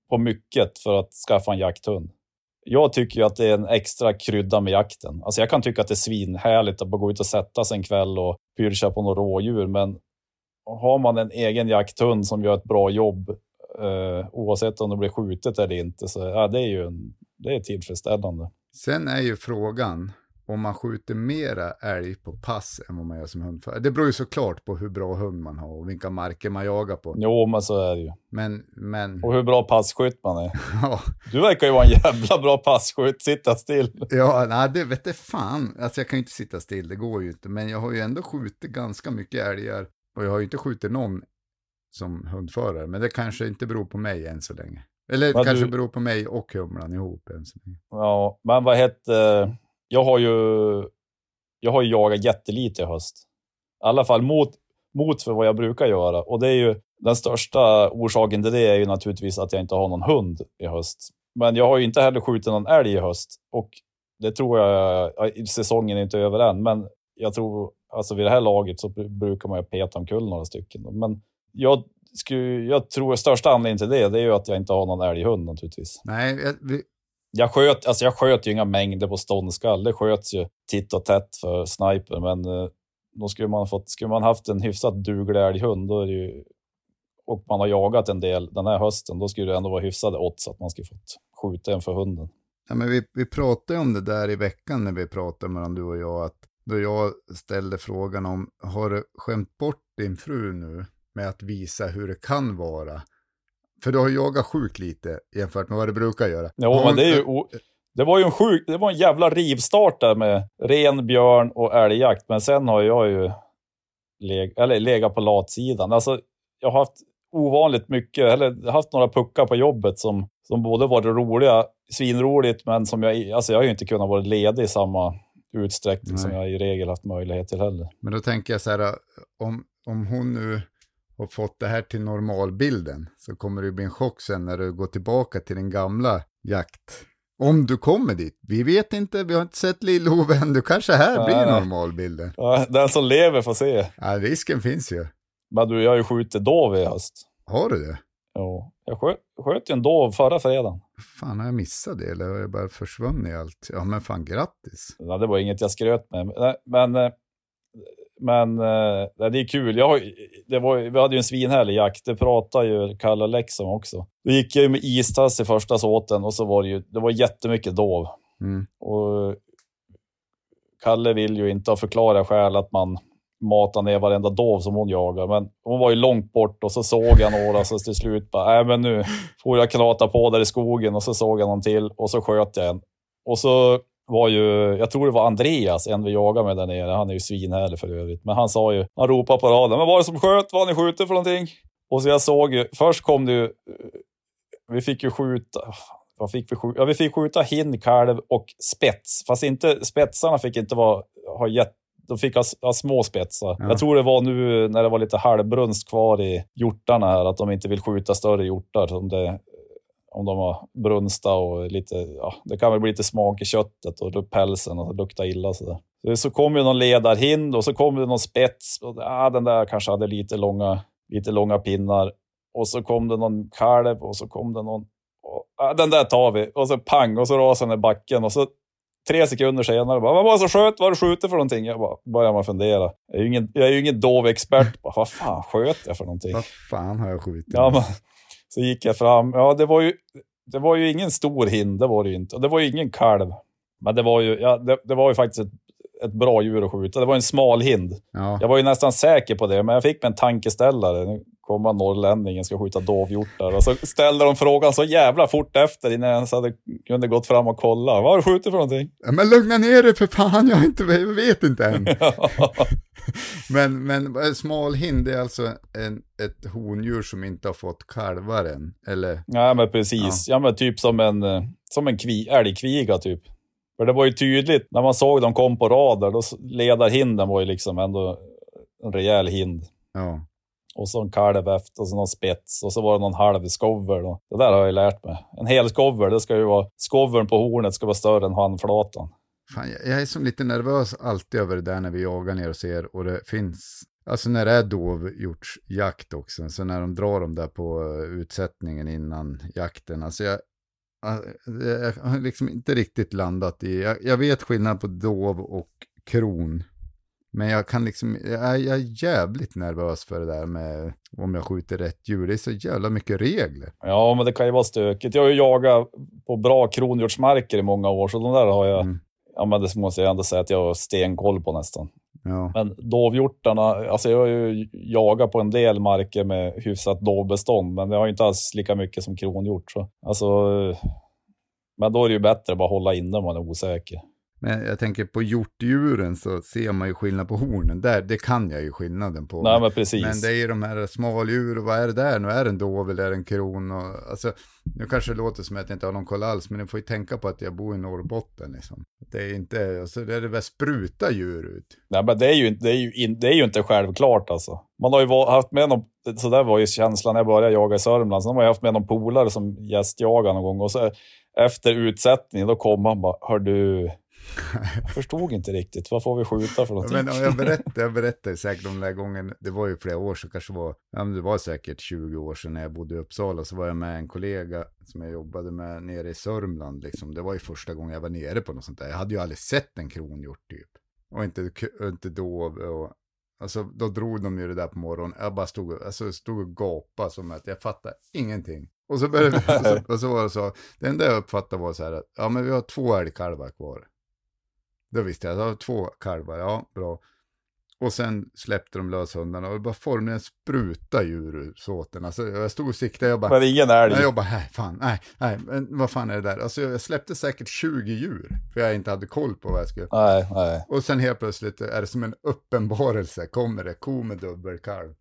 på mycket för att skaffa en jakthund jag tycker ju att det är en extra krydda med jakten. Alltså jag kan tycka att det är svinhärligt att bara gå ut och sätta sig en kväll och pyrcha på några rådjur, men har man en egen jakthund som gör ett bra jobb, eh, oavsett om det blir skjutet eller inte, så ja, det är ju en, det är tillfredsställande. Sen är ju frågan, om man skjuter mera älg på pass än vad man gör som hundförare. Det beror ju såklart på hur bra hund man har och vilka marker man jagar på. Jo, men så är det ju. Men, men... Och hur bra passkytt man är. ja. Du verkar ju vara en jävla bra passkytt, sitta still. ja, nej, det vet jag fan. Alltså jag kan ju inte sitta still, det går ju inte. Men jag har ju ändå skjutit ganska mycket älgar. Och jag har ju inte skjutit någon som hundförare. Men det kanske inte beror på mig än så länge. Eller det kanske du... beror på mig och humlan ihop än så länge. Ja, men vad hette jag har ju, jag har ju jagat jättelite i höst. I alla fall mot, mot för vad jag brukar göra. Och det är ju den största orsaken till det är ju naturligtvis att jag inte har någon hund i höst. Men jag har ju inte heller skjutit någon älg i höst. Och det tror jag, säsongen är inte över än, men jag tror, alltså vid det här laget så brukar man ju peta omkull några stycken. Men jag, skulle, jag tror största anledningen till det, det är ju att jag inte har någon älghund naturligtvis. Nej, vi, jag sköt, alltså jag sköt ju inga mängder på ståndskall. Det sköts ju titt och tätt för sniper, men eh, då skulle man, fått, skulle man haft en hyfsat duglig älghund då är det ju, och man har jagat en del den här hösten, då skulle det ändå vara hyfsade odds att man skulle fått skjuta en för hunden. Ja, men vi, vi pratade om det där i veckan när vi pratade mellan du och jag, att då jag ställde frågan om, har du skämt bort din fru nu med att visa hur det kan vara? För du har jagat sjukt lite jämfört med vad du brukar göra. Jo, Hon... men det är ju... Det var ju en sjuk, det var en jävla rivstart där med ren, björn och älgjakt. Men sen har jag ju leg, eller legat på latsidan. Alltså, jag har haft ovanligt mycket, eller haft några puckar på jobbet som, som både varit roliga, svinroligt, men som jag, alltså jag har ju inte kunnat vara ledig i samma utsträckning Nej. som jag i regel haft möjlighet till heller. Men då tänker jag så här, om, om hon nu har fått det här till normalbilden så kommer det bli en chock sen när du går tillbaka till den gamla jakt. Om du kommer dit. Vi vet inte, vi har inte sett Lill-Ove än. Du kanske här Nej, blir normalbilden. Ja, Den som lever får se. Ja, risken finns ju. Men du, jag har ju skjutit dov i höst. Har du det? Jo. Jag sköt, sköt ju en dov förra fredagen. Fan, har jag missat det eller har jag bara försvunnit i allt? Ja, men fan grattis. Ja, det var inget jag skröt med. Men, men, eh, men eh, det är kul. Jag, det var, vi hade ju en svinhärlig jakt. Det pratade ju Kalle Lex om också. Då gick jag ju med istass i första såten och så var det ju det var jättemycket dov. Mm. Och Kalle vill ju inte ha förklarat skäl att man matar ner varenda dov som hon jagar. Men hon var ju långt bort och så såg jag några så till slut bara, nej men nu får jag knata på där i skogen och så såg jag någon till och så sköt jag en. Och så var ju, jag tror det var Andreas, en vi jagade med där nere. Han är ju svinhärlig för övrigt. Men han sa ju, han ropade på raden, men vad är det som sköt? Vad har ni skjutit för någonting? Och så jag såg ju, först kom det ju, vi fick ju skjuta, vad fick vi skjuta? Ja, vi fick skjuta hinn, kalv och spets. Fast inte, spetsarna fick inte vara, ha gett, de fick ha, ha små spetsar. Ja. Jag tror det var nu när det var lite halvbrunst kvar i hjortarna här, att de inte vill skjuta större hjortar. Som det, om de har brunsta och lite, ja, det kan väl bli lite smak i köttet och pälsen och lukta illa sådär. Så, så kom ju någon ledarhind och så kom det någon spets. Och, ah, den där kanske hade lite långa, lite långa pinnar. Och så kom det någon kalv och så kom det någon och, ah, den där tar vi. Och så pang, och så rasade den i backen. Och så tre sekunder senare, bara, vad var det som sköt? Vad skjutit för någonting? Jag bara, börjar man fundera. Jag är ju ingen, jag är ju ingen dov expert. Bara, vad fan sköt jag för någonting? Vad fan har jag skjutit? Ja, men, så gick jag fram. Ja, det var ju, det var ju ingen stor hind, det var det ju inte. Och det var ju ingen kalv. Men det var ju, ja, det, det var ju faktiskt ett, ett bra djur att skjuta. Det var en smal hind. ja. Jag var ju nästan säker på det, men jag fick mig en tankeställare. Nu kommer norrlänningen ska skjuta dovhjortar. Och så ställde de frågan så jävla fort efter innan jag ens hade, kunde gått fram och kolla. Vad har du skjutit för någonting? Ja, Men lugna ner dig för fan, jag, inte, jag vet inte än. men, men eh, smalhind är alltså en, ett hondjur som inte har fått kalvar än, eller? Ja, men precis. Ja. men typ som en, eh, som en kvi, älgkviga typ. För det var ju tydligt när man såg dem kom på rader, då ledarhinden var ju liksom ändå en rejäl hind. Ja. Och så en kalv efter, och så någon spets och så var det någon halv skover. Det där har jag lärt mig. En hel skover, det ska ju vara, skovern på hornet ska vara större än handflatan. Fan, jag, är som lite nervös alltid över det där när vi jagar ner och ser och det finns, alltså när det är dovhjortsjakt också, så när de drar dem där på eh, utsättningen innan jakten, alltså ah, jag, jag har liksom inte riktigt landat i, jag, jag vet skillnad på dov och kron, men jag kan liksom, jag, är- jag är jävligt nervös för det där med om jag skjuter rätt djur, det är så jävla mycket regler. Ja, men det kan ju vara stökigt. Jag har ju jagat på bra kronhjortsmarker i många år, så de där har jag, Mm. ja men det måste jag ändå säga att jag har stenkoll på nästan. Ja, Men dovhjortarna, alltså jag har ju jagat på en del marker med hyfsat dovbestånd, men det har ju inte alls lika mycket som kronhjort. Så. Alltså, men då är det ju bättre att bara hålla inne om man är osäker. Men jag tänker på hjortdjuren så ser man ju skillnad på hornen, där, det kan jag ju skillnaden på. Nej, men precis. Men det är ju de här smaldjur och vad är det där nu? Är det en dov eller är det en kron? Och, alltså, nu kanske det låter som att jag inte har någon koll alls, men ni får ju tänka på att jag bor i Norrbotten liksom. Det är inte, alltså det är det väl spruta djur ut. Nej, men det är, ju, det, är ju det är ju inte självklart alltså. Man har ju haft med någon, så där var ju känslan när jag började jaga i Sörmland. Sen har jag haft med någon polare som gästjagade någon gång och så efter utsättningen då kom han bara, hör du, jag förstod inte riktigt, vad får vi skjuta för någonting? Men jag berättade, jag berättade säkert om den där gången, det var ju flera år sedan, kanske var, ja det var säkert 20 år sedan när jag bodde i Uppsala, så var jag med en kollega som jag jobbade med nere i Sörmland liksom. Det var ju första gången jag var nere på något sånt där. Jag hade ju aldrig sett en kronhjort typ. Och inte, inte dov och, alltså då drog de ju det där på morgonen. Jag bara stod, och- alltså, stod och gapade som att jag fattade ingenting. Och så började och så, och så var det så, det enda jag uppfattade var så här att, ja men vi har två älgkalvar kvar. Då visste jag, jag två kalvar, ja bra. Och sen släppte de lös hundarna och det bara formligen spruta djur ur såten. Alltså jag stod och siktade, jag bara, Men ingen älg. Jag bara, nej, fan, nej, nej, men vad fan är det där? Alltså jag släppte säkert 20 djur, för jag inte hade koll på vad jag skulle. Nej, nej. Och sen helt plötsligt är det som en uppenbarelse, kommer det ko med dubbelkalv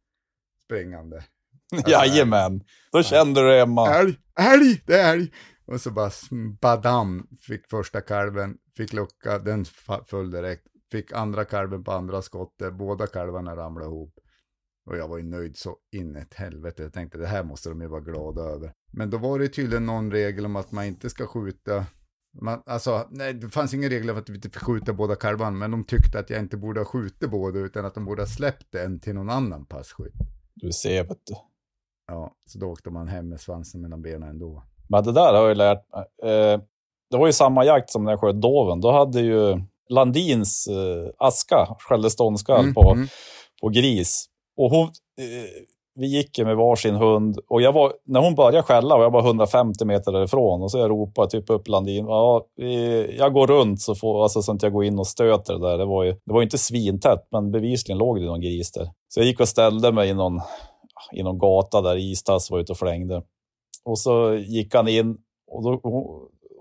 springande. Jajamän, då kände du dig hemma. Älg, älg, det är älg! Och så bara badam, fick första kalven, fick lucka, den föll direkt. Fick andra kalven på andra skottet, båda kalvarna ramlade ihop. Och jag var ju nöjd så in i helvete. Jag tänkte det här måste de ju vara glada över. Men då var det tydligen någon regel om att man inte ska skjuta. Man, alltså, nej, det fanns ingen regel om att vi inte fick skjuta båda kalvarna. Men de tyckte att jag inte borde ha skjutit båda utan att de borde ha släppt en till någon annan passkytt. Du ser, vet du. Ja, så då åkte man hem med svansen mellan benen ändå. Men det där har jag lärt mig. Eh, det var ju samma jakt som när jag sköt doven. Då hade ju Landins eh, aska, skällde ståndskall Mm, på, mm. på gris. Och hon, eh, vi gick med varsin hund och jag var, när hon började skälla var jag bara 150 meter därifrån och så jag ropade typ upp Landin. Ja, jag går runt så, får, alltså, så att jag går in och stöter det där. Det var ju, det var inte svintätt, men bevisligen låg det någon gris där. Så jag gick och ställde mig i någon, i någon gata där Istass var ute och flängde. Och så gick han in och då,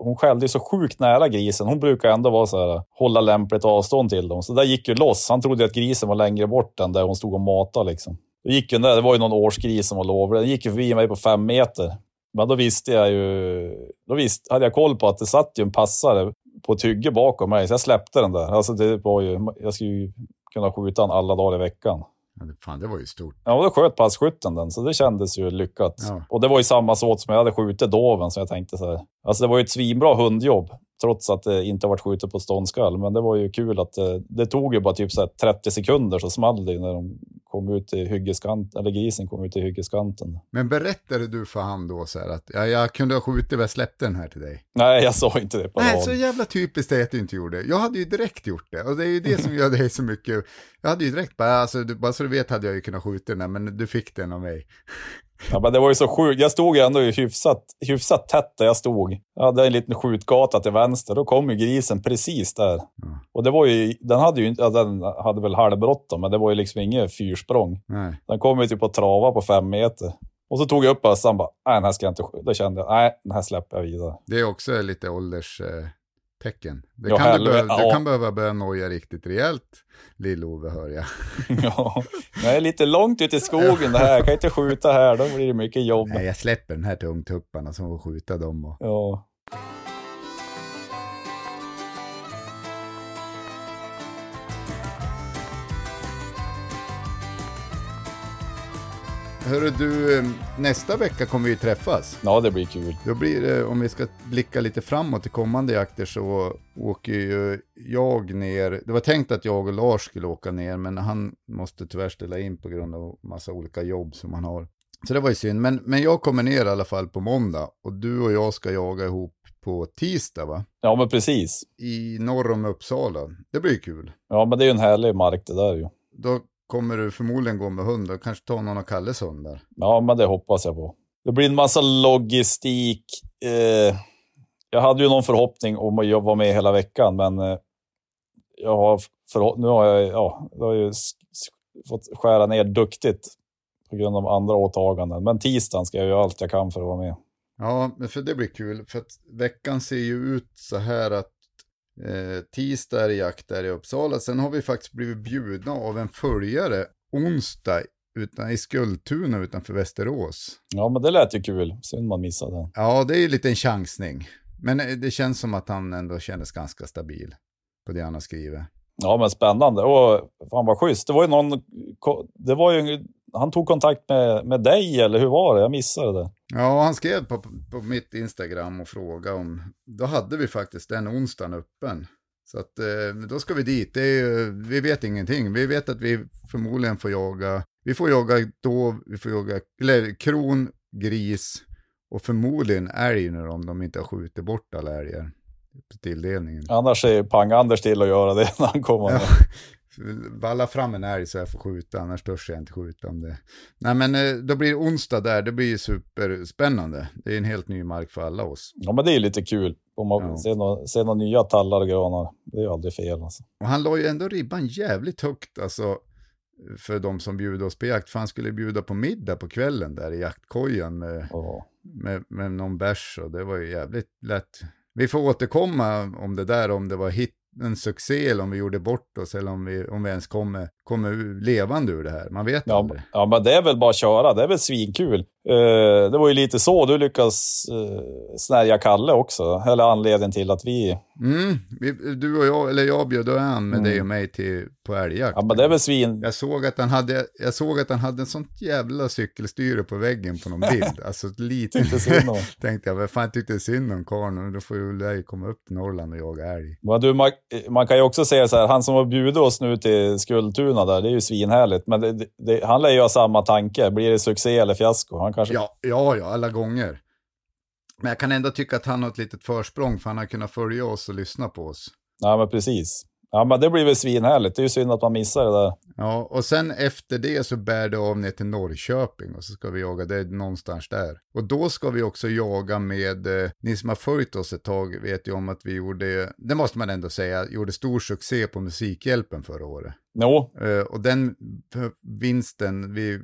hon, skällde ju så sjukt nära grisen. Hon brukar ändå vara så här, hålla lämpligt avstånd till dem. Så där gick ju loss. Han trodde att grisen var längre bort än där hon stod och matade. Liksom. Då gick ju den där, det var ju någon årsgris som var lovlig. Den gick ju förbi mig på fem meter. Men då visste jag ju, då visste, hade jag koll på att det satt ju en passare på ett hygge bakom mig. Så jag släppte den där. Alltså det var ju, jag skulle ju kunna skjuta den alla dagar i veckan. Fan, det var ju stort. Ja, då sköt passkytten den, så det kändes ju lyckat. Ja. Och det var ju samma såt som jag hade skjutit doven, så jag tänkte så här. Alltså det var ju ett svinbra hundjobb, trots att det inte varit skjutet på ståndskall. Men det var ju kul att det, det tog ju bara typ så här 30 sekunder så small det ju när de kom ut i hyggeskanten, eller grisen kom ut i hyggeskanten. Men berättade du för han då så här att ja, jag kunde ha skjutit men jag släppte den här till dig? Nej, jag sa inte det på Nej, rad. så jävla typiskt det att du inte gjorde. Jag hade ju direkt gjort det. Och det är ju det som gör dig så mycket. Jag hade ju direkt bara, alltså, du, bara så du vet hade jag ju kunnat skjuta den här, men du fick den av mig. Ja, men det var ju så sjukt. Jag stod ju ändå hyfsat, hyfsat tätt där jag stod. Jag hade en liten skjutgata till vänster. Då kom ju grisen precis där. Och det var ju, den hade ju inte, ja, den hade väl halvbråttom, men det var ju liksom inget fyrsprång. Nej. Den kom ju typ att trava på fem meter. Och så tog jag upp bössan och bara, nej den här ska jag inte skjuta. Då kände jag, nej den här släpper jag vidare. Det är också lite ålderstecken. Eh, tecken. det, Ja, kan du, helvete, behöva, ja. kan behöva börja noja riktigt rejält, Lill-Ove, hör jag. ja, jag är lite långt ut i skogen det här. Jag kan inte skjuta här, då blir det mycket jobb. Nej, jag släpper den här till ungtupparna som får skjuta dem. Och... Ja. Hörru du, eh, nästa vecka kommer vi träffas. ja, det blir kul. Då blir det, om vi ska blicka lite framåt till kommande jakter så åker ju jag ner. Det var tänkt att jag och Lars skulle åka ner, men han måste tyvärr ställa in på grund av massa olika jobb som han har. Så det var ju synd, men, men jag kommer ner i alla fall på måndag och du och jag ska jaga ihop på tisdag va? Ja, men precis. I norr om Uppsala. Det blir kul. Ja, men det är ju en härlig mark det där ju. Då kommer du förmodligen gå med hund och kanske ta någon av Kalles hundar. Ja, men det hoppas jag på. Det blir en massa logistik. Eh, jag hade ju någon förhoppning om att jobba med hela veckan, men eh, jag har förhopp- nu har jag, ja, jag har ju fått skära ner duktigt på grund av andra åtaganden. Men tisdagen ska jag göra allt jag kan för att vara med. Ja, för det blir kul. För att veckan ser ju ut så här att eh, tisdag är det jakt där i Uppsala. Sen har vi faktiskt blivit bjudna av en följare onsdag utan, i Skultuna utanför Västerås. Ja, men det lät ju kul. Synd man missade den. Ja, det är ju lite en chansning. Men eh, det känns som att han ändå kändes ganska stabil på det han har skrivit. Ja, men spännande. Och fan vad schysst. Det var ju någon, det var ju, han tog kontakt med, med dig, eller hur var det? Jag missade det. Ja, han skrev på, på mitt Instagram och frågade om, då hade vi faktiskt den onsdagen öppen. Så att eh, då ska vi dit. Ju- vi vet ingenting. Vi vet att vi förmodligen får jaga, vi får jaga dov, vi får jaga, eller kron, gris och förmodligen älg nu om de inte har skjutit bort alla älgar tilldelningen. Annars är Pang-Anders till att göra det när han kommer. Ja. Valla fram en älg så jag får skjuta, annars törs jag inte skjuta om det. Nej men eh, då blir onsdag där, det blir superspännande. Det är en helt ny mark för alla oss. Ja, men det är ju lite kul. Om man Ja. ser, några, ser några nya tallar och granar. Det är ju aldrig fel alltså. Och han la ju ändå ribban jävligt högt alltså för de som bjuder oss på jakt. För han skulle bjuda på middag på kvällen där i jaktkojan med, med, med någon bärs och det var ju jävligt lätt. Vi får återkomma om det där, om det var hit en succé eller om vi gjorde bort oss eller om vi, om vi ens kommer, kommer levande ur det här. Man vet Ja, aldrig. ja, men det är väl bara att köra. Det är väl svinkul. Eh, det var ju lite så du lyckas uh, snärja Kalle också. Eller anledningen till att vi... Mm, vi, du och jag, eller jag bjöd an med Mm. dig och mig till, på älgjakt. Ja, men det är väl svin... Jag såg att han hade, jag såg att han hade en sånt jävla cykelstyre på väggen på någon bild. Alltså ett litet... Tyckte synd om. Tänkte jag, vad fan tyckte synd om karln? Då får ju dig komma upp till Norrland och jaga älg. Men du, man, man kan ju också säga så här, han som har bjudit oss nu till Skultuna där, det är ju svinhärligt. Men det, det, han lär ju ha samma tanke. Blir det succé eller fiasko? Han kanske... Ja, ja, ja, alla gånger. Men jag kan ändå tycka att han har ett litet försprång för han har kunnat följa oss och lyssna på oss. Ja, men precis. Ja, men det blir väl svinhärligt. Det är ju synd att man missar det där. Ja, och sen efter det så bär det av ner till Norrköping och så ska vi jaga, det är någonstans där. Och då ska vi också jaga med, eh, ni som har följt oss ett tag vet ju om att vi gjorde, det måste man ändå säga, gjorde stor succé på Musikhjälpen förra året. Jo, Eh, och den vinsten, vi,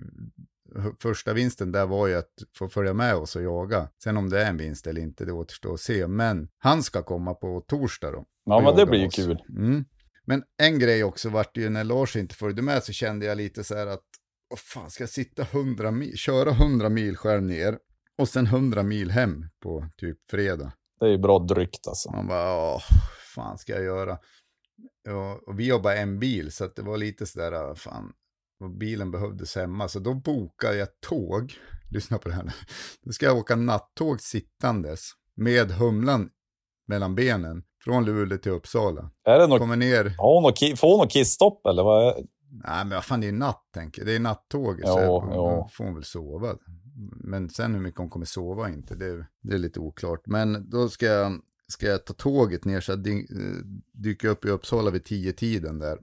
första vinsten där var ju att få följa med oss och jaga. Sen om det är en vinst eller inte, det återstår att se. Men han ska komma på torsdag då. ja, men det blir ju kul. Mm. Men en grej också vart ju när Lars inte följde med så kände jag lite så här att, vad fan ska jag sitta 100 mil, köra 100 mil själv ner och sen 100 mil hem på typ fredag. Det är ju bra drygt alltså. Man bara, åh, fan ska jag göra? Ja, och vi har bara en bil, så att det var lite sådär, fan, och bilen behövdes hemma. Så då bokade jag tåg, lyssna på det här nu. Då ska jag åka nattåg sittandes med humlan mellan benen från Luleå till Uppsala. Är det något, Kommer ner, har hon får hon något kissstopp eller? Vad är, nej men vad fan det är natt tänker jag, det är nattåg. Jo, så jo. då får hon väl sova. Men sen hur mycket hon kommer sova inte, det, det är lite oklart. Men då ska jag, ska jag ta tåget ner så jag eh, dyker upp i Uppsala vid tio tiden där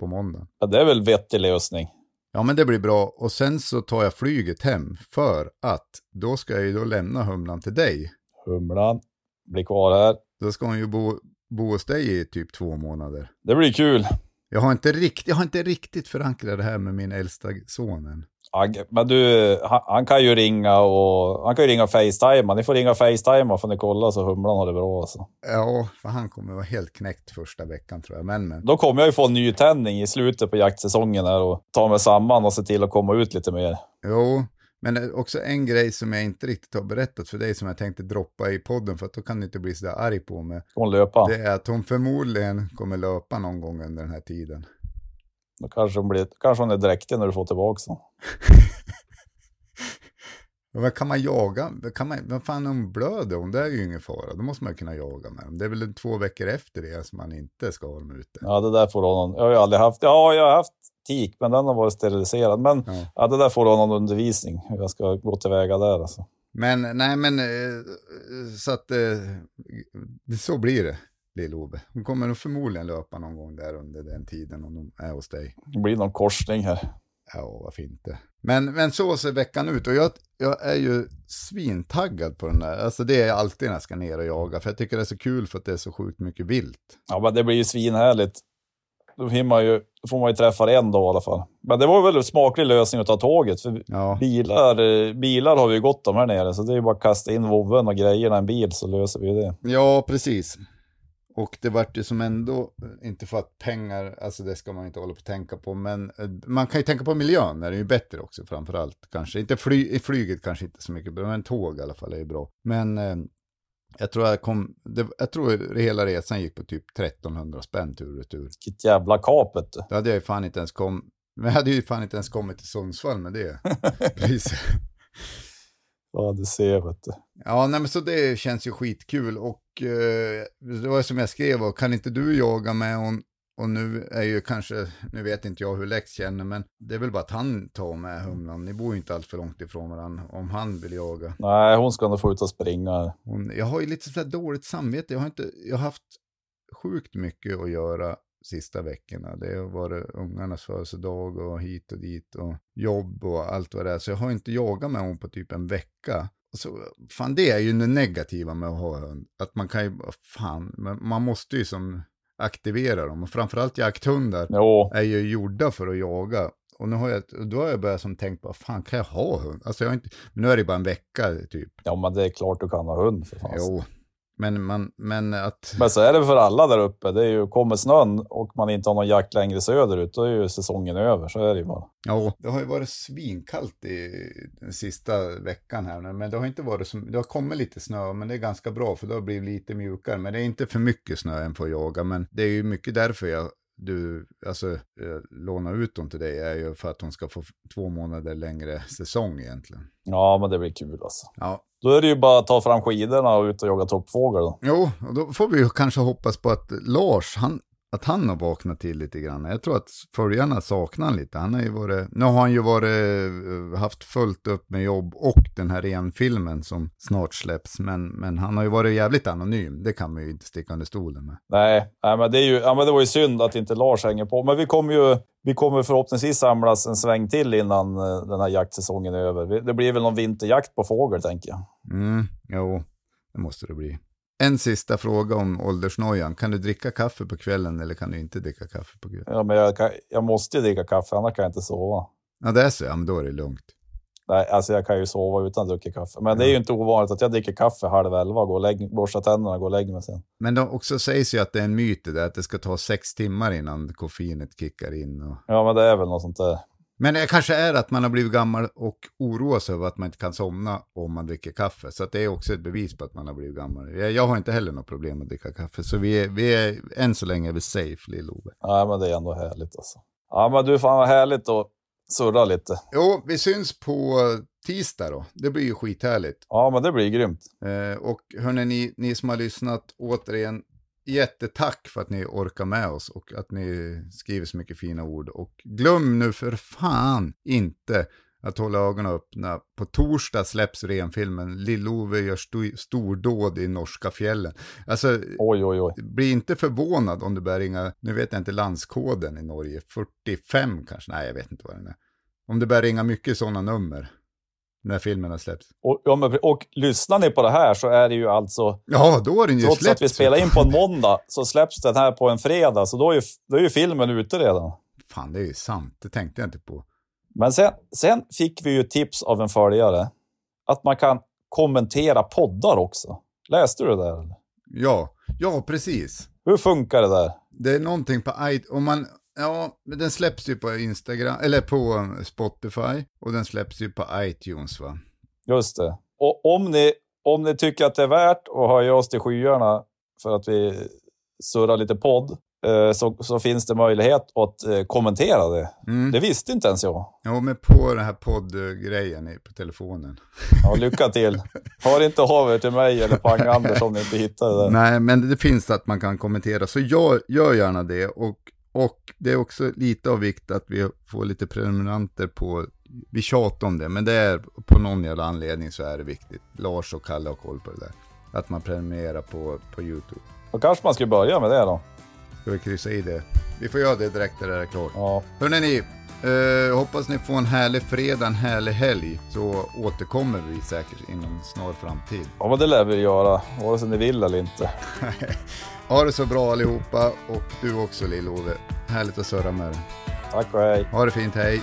på måndag. ja, det är väl vettig lösning. Ja men det blir bra och sen så tar jag flyget hem för att då ska jag ju då lämna Humlan till dig. Humlan blir kvar här. Då ska hon ju bo, bo hos dig i typ två månader. Det blir kul. Jag har inte riktigt, jag har inte riktigt förankrat det här med min äldsta son än. Men du, han, han kan ju ringa och han kan ju ringa och facetima. Ni får ringa och facetima får ni kolla så Humlan har det bra alltså. Ja, för han kommer vara helt knäckt första veckan tror jag. Men, men. Då kommer jag ju få en nytändning i slutet på jaktsäsongen här och ta mig samman och se till att komma ut lite mer. Jo, men också en grej som jag inte riktigt har berättat för dig som jag tänkte droppa i podden för att då kan du inte bli så där arg på mig. Hon löpa. Det är att hon förmodligen kommer löpa någon gång under den här tiden. Då kanske hon, blir, kanske hon är dräktig när du får tillbaka den. Men vad kan man jaga? Vad Kan man, vad fan om hon blöder? Hon det är ju ingen fara. Då måste man ju kunna jaga med dem. Det är väl två veckor efter det som man inte ska ha dem ute. Ja, det där får någon... Jag har ju aldrig haft... Ja, jag har haft tik, men den har varit steriliserad. Men Ja. ja. det där får ha någon undervisning hur jag ska gå tillväga där alltså. Men nej, men eh, så att eh, så blir det, Lill-Ove. Hon kommer nog förmodligen löpa någon gång där under den tiden om de är hos dig. Det blir någon korsning här. Ja, varför inte? Men, men så ser veckan ut och jag, jag är ju svintaggad på den där. Alltså det är jag alltid när jag ska ner och jaga. För jag tycker det är så kul för att det är så sjukt mycket vilt. Ja, men det blir ju svinhärligt. Då, man ju, då får man ju träffa en dag i alla fall. Men det var väl en smaklig lösning att ta tåget. För Ja, bilar, bilar har vi ju gott om här nere, så det är ju bara att kasta in vovven och grejerna i en bil så löser vi det. ja precis. Och det vart ju som ändå, inte för att pengar, alltså det ska man inte hålla på att tänka på, men eh, man kan ju tänka på miljön, är det ju bättre också framför allt. Kanske inte fly, i flyget kanske inte så mycket, men tåg i alla fall är ju bra. Men eh, jag tror jag kom, det, jag tror hela resan gick på typ 1300 spänn tur och retur. Vilket jävla kap vet du. Då hade jag ju fan inte ens kommit, men jag hade ju fan inte ens kommit till Sundsvall med det priset. Ja, du ser vet du. Ja, nej men så det känns ju skitkul och eh, det var som jag skrev, och kan inte du jaga med hon och nu är ju kanske, nu vet inte jag hur Lex känner, men det är väl bara att han tar med humlan. Ni bor ju inte allt för långt ifrån varandra om han vill jaga. Nej, hon ska nog få ut och springa. Hon, jag har ju lite sådär dåligt samvete. Jag har, inte, jag har haft sjukt mycket att göra sista veckorna. Det har varit ungarnas födelsedag och hit och dit och jobb och allt vad det är. Så jag har inte jagat med hon på typ en vecka. Så, fan, det är ju det negativa med att ha hund. Att man kan ju, fan, men man måste ju som aktivera dem. Och framförallt jakthundar Jo, är ju gjorda för att jaga. Och nu har jag, då har jag börjat som tänkt på, fan kan jag ha hund? Alltså jag har inte, nu är det bara en vecka typ. ja men det är klart du kan ha hund för fan. Jo, Men, man, men att... Men så är det för alla där uppe. Det är ju, kommer snön och man inte har någon jakt längre söderut, då är ju säsongen över. Så är det ju bara. Ja, det har ju varit svinkallt i den sista veckan här nu, men det har inte varit så, det har kommit lite snö, men det är ganska bra för det har blivit lite mjukare. Men det är inte för mycket snö än för att jaga, men det är ju mycket därför jag du, alltså, eh, låna ut dem till dig är ju för att hon ska få två månader längre säsong egentligen. Ja, men det blir kul alltså. Ja. Då är det ju bara att ta fram skidorna och ut och jaga toppfågel då. Jo, och då får vi ju kanske hoppas på att Lars, han, att han har vaknat till lite grann. Jag tror att följarna saknar han lite. Han har ju varit, nu har han ju varit, eh, haft fullt upp med jobb och den här renfilmen som snart släpps. Men, men han har ju varit jävligt anonym. Det kan man ju inte sticka under stolen med. Nej, nej men, det är ju, ja, men det var ju synd att inte Lars hänger på. Men vi kommer ju vi kommer förhoppningsvis samlas en sväng till innan eh, den här jaktsäsongen är över. Det blir väl någon vinterjakt på fågel, tänker jag. Mm, jo, det måste det bli. En sista fråga om åldersnojan. Kan du dricka kaffe på kvällen eller kan du inte dricka kaffe på kvällen? Ja, men jag, kan, jag måste ju dricka kaffe, annars kan jag inte sova. Ja, det är så. Ja, men då är det lugnt. Nej, alltså jag kan ju sova utan att dricka kaffe. Men det är ju inte ovanligt att jag dricker kaffe halv elva, går och lägg, borstar tänderna och går och lägger mig sen. Men det också sägs ju att det är en myt det där, att det ska ta sex timmar innan koffeinet kickar in. Och... Ja, men det är väl något sånt där. Men det kanske är att man har blivit gammal och oroar sig över att man inte kan somna om man dricker kaffe. Så det är också ett bevis på att man har blivit gammal. Jag, jag har inte heller något problem med att dricka kaffe. Så vi är, vi är än så länge är vi safe, lill-Ove. Ja, men det är ändå härligt alltså. Ja, men du, fan vad härligt att surra lite. Jo, vi syns på tisdag då. Det blir ju skithärligt. Ja, men det blir grymt. Eh, och hörni, ni, ni som har lyssnat, återigen, jättetack för att ni orkar med oss och att ni skriver så mycket fina ord. Och glöm nu för fan inte att hålla ögonen öppna. På torsdag släpps renfilmen Lill-Ove gör st stordåd i norska fjällen. Alltså, oj, oj, oj. bli inte förvånad om du börjar ringa, nu vet jag inte landskoden i Norge, 45 kanske, nej jag vet inte vad den är. Om det börjar ringa mycket sådana nummer när filmen har släppts. Och, ja, men, och lyssnar ni på det här så är det ju alltså... Ja, då är den ju Trots släppt. att vi spelar in på en måndag så släpps den här på en fredag, så då är ju, då är ju filmen ute redan. Fan, det är ju sant. Det tänkte jag inte på. Men sen, sen fick vi ju tips av en följare att man kan kommentera poddar också. Läste du det där? Ja, ja precis. Hur funkar det där? Det är någonting på om man, ja, men den släpps ju på Instagram, eller på Spotify och den släpps ju på iTunes va? Just det. Och om ni, om ni tycker att det är värt att höja oss till skyarna för att vi surrar lite podd, eh, så, så finns det möjlighet att eh, kommentera det. Mm. Det visste inte ens jag. Ja, men på den här poddgrejen på telefonen. Ja, lycka till. Hör inte av er till mig eller Pang-Anders om ni inte hittar det där. Nej, men det finns att man kan kommentera, så gör, gör gärna det. Och, och det är också lite av vikt att vi får lite prenumeranter på, vi tjatar om det, men det är på någon jävla anledning så är det viktigt. Lars och Kalle har koll på det där. Att man prenumererar på, på YouTube. Då kanske man skulle börja med det då. Ska vi kryssa i det? Vi får göra det direkt när det är klart. Ja, Hörrni ni, eh, hoppas ni får en härlig fredag, en härlig helg. Så återkommer vi säkert inom snar framtid. ja men det lär vi göra, vare sig ni vill eller inte. Ha det så bra allihopa och du också Lill-Ove. Härligt att surra med dig. Tack och hej. Ha det fint, hej.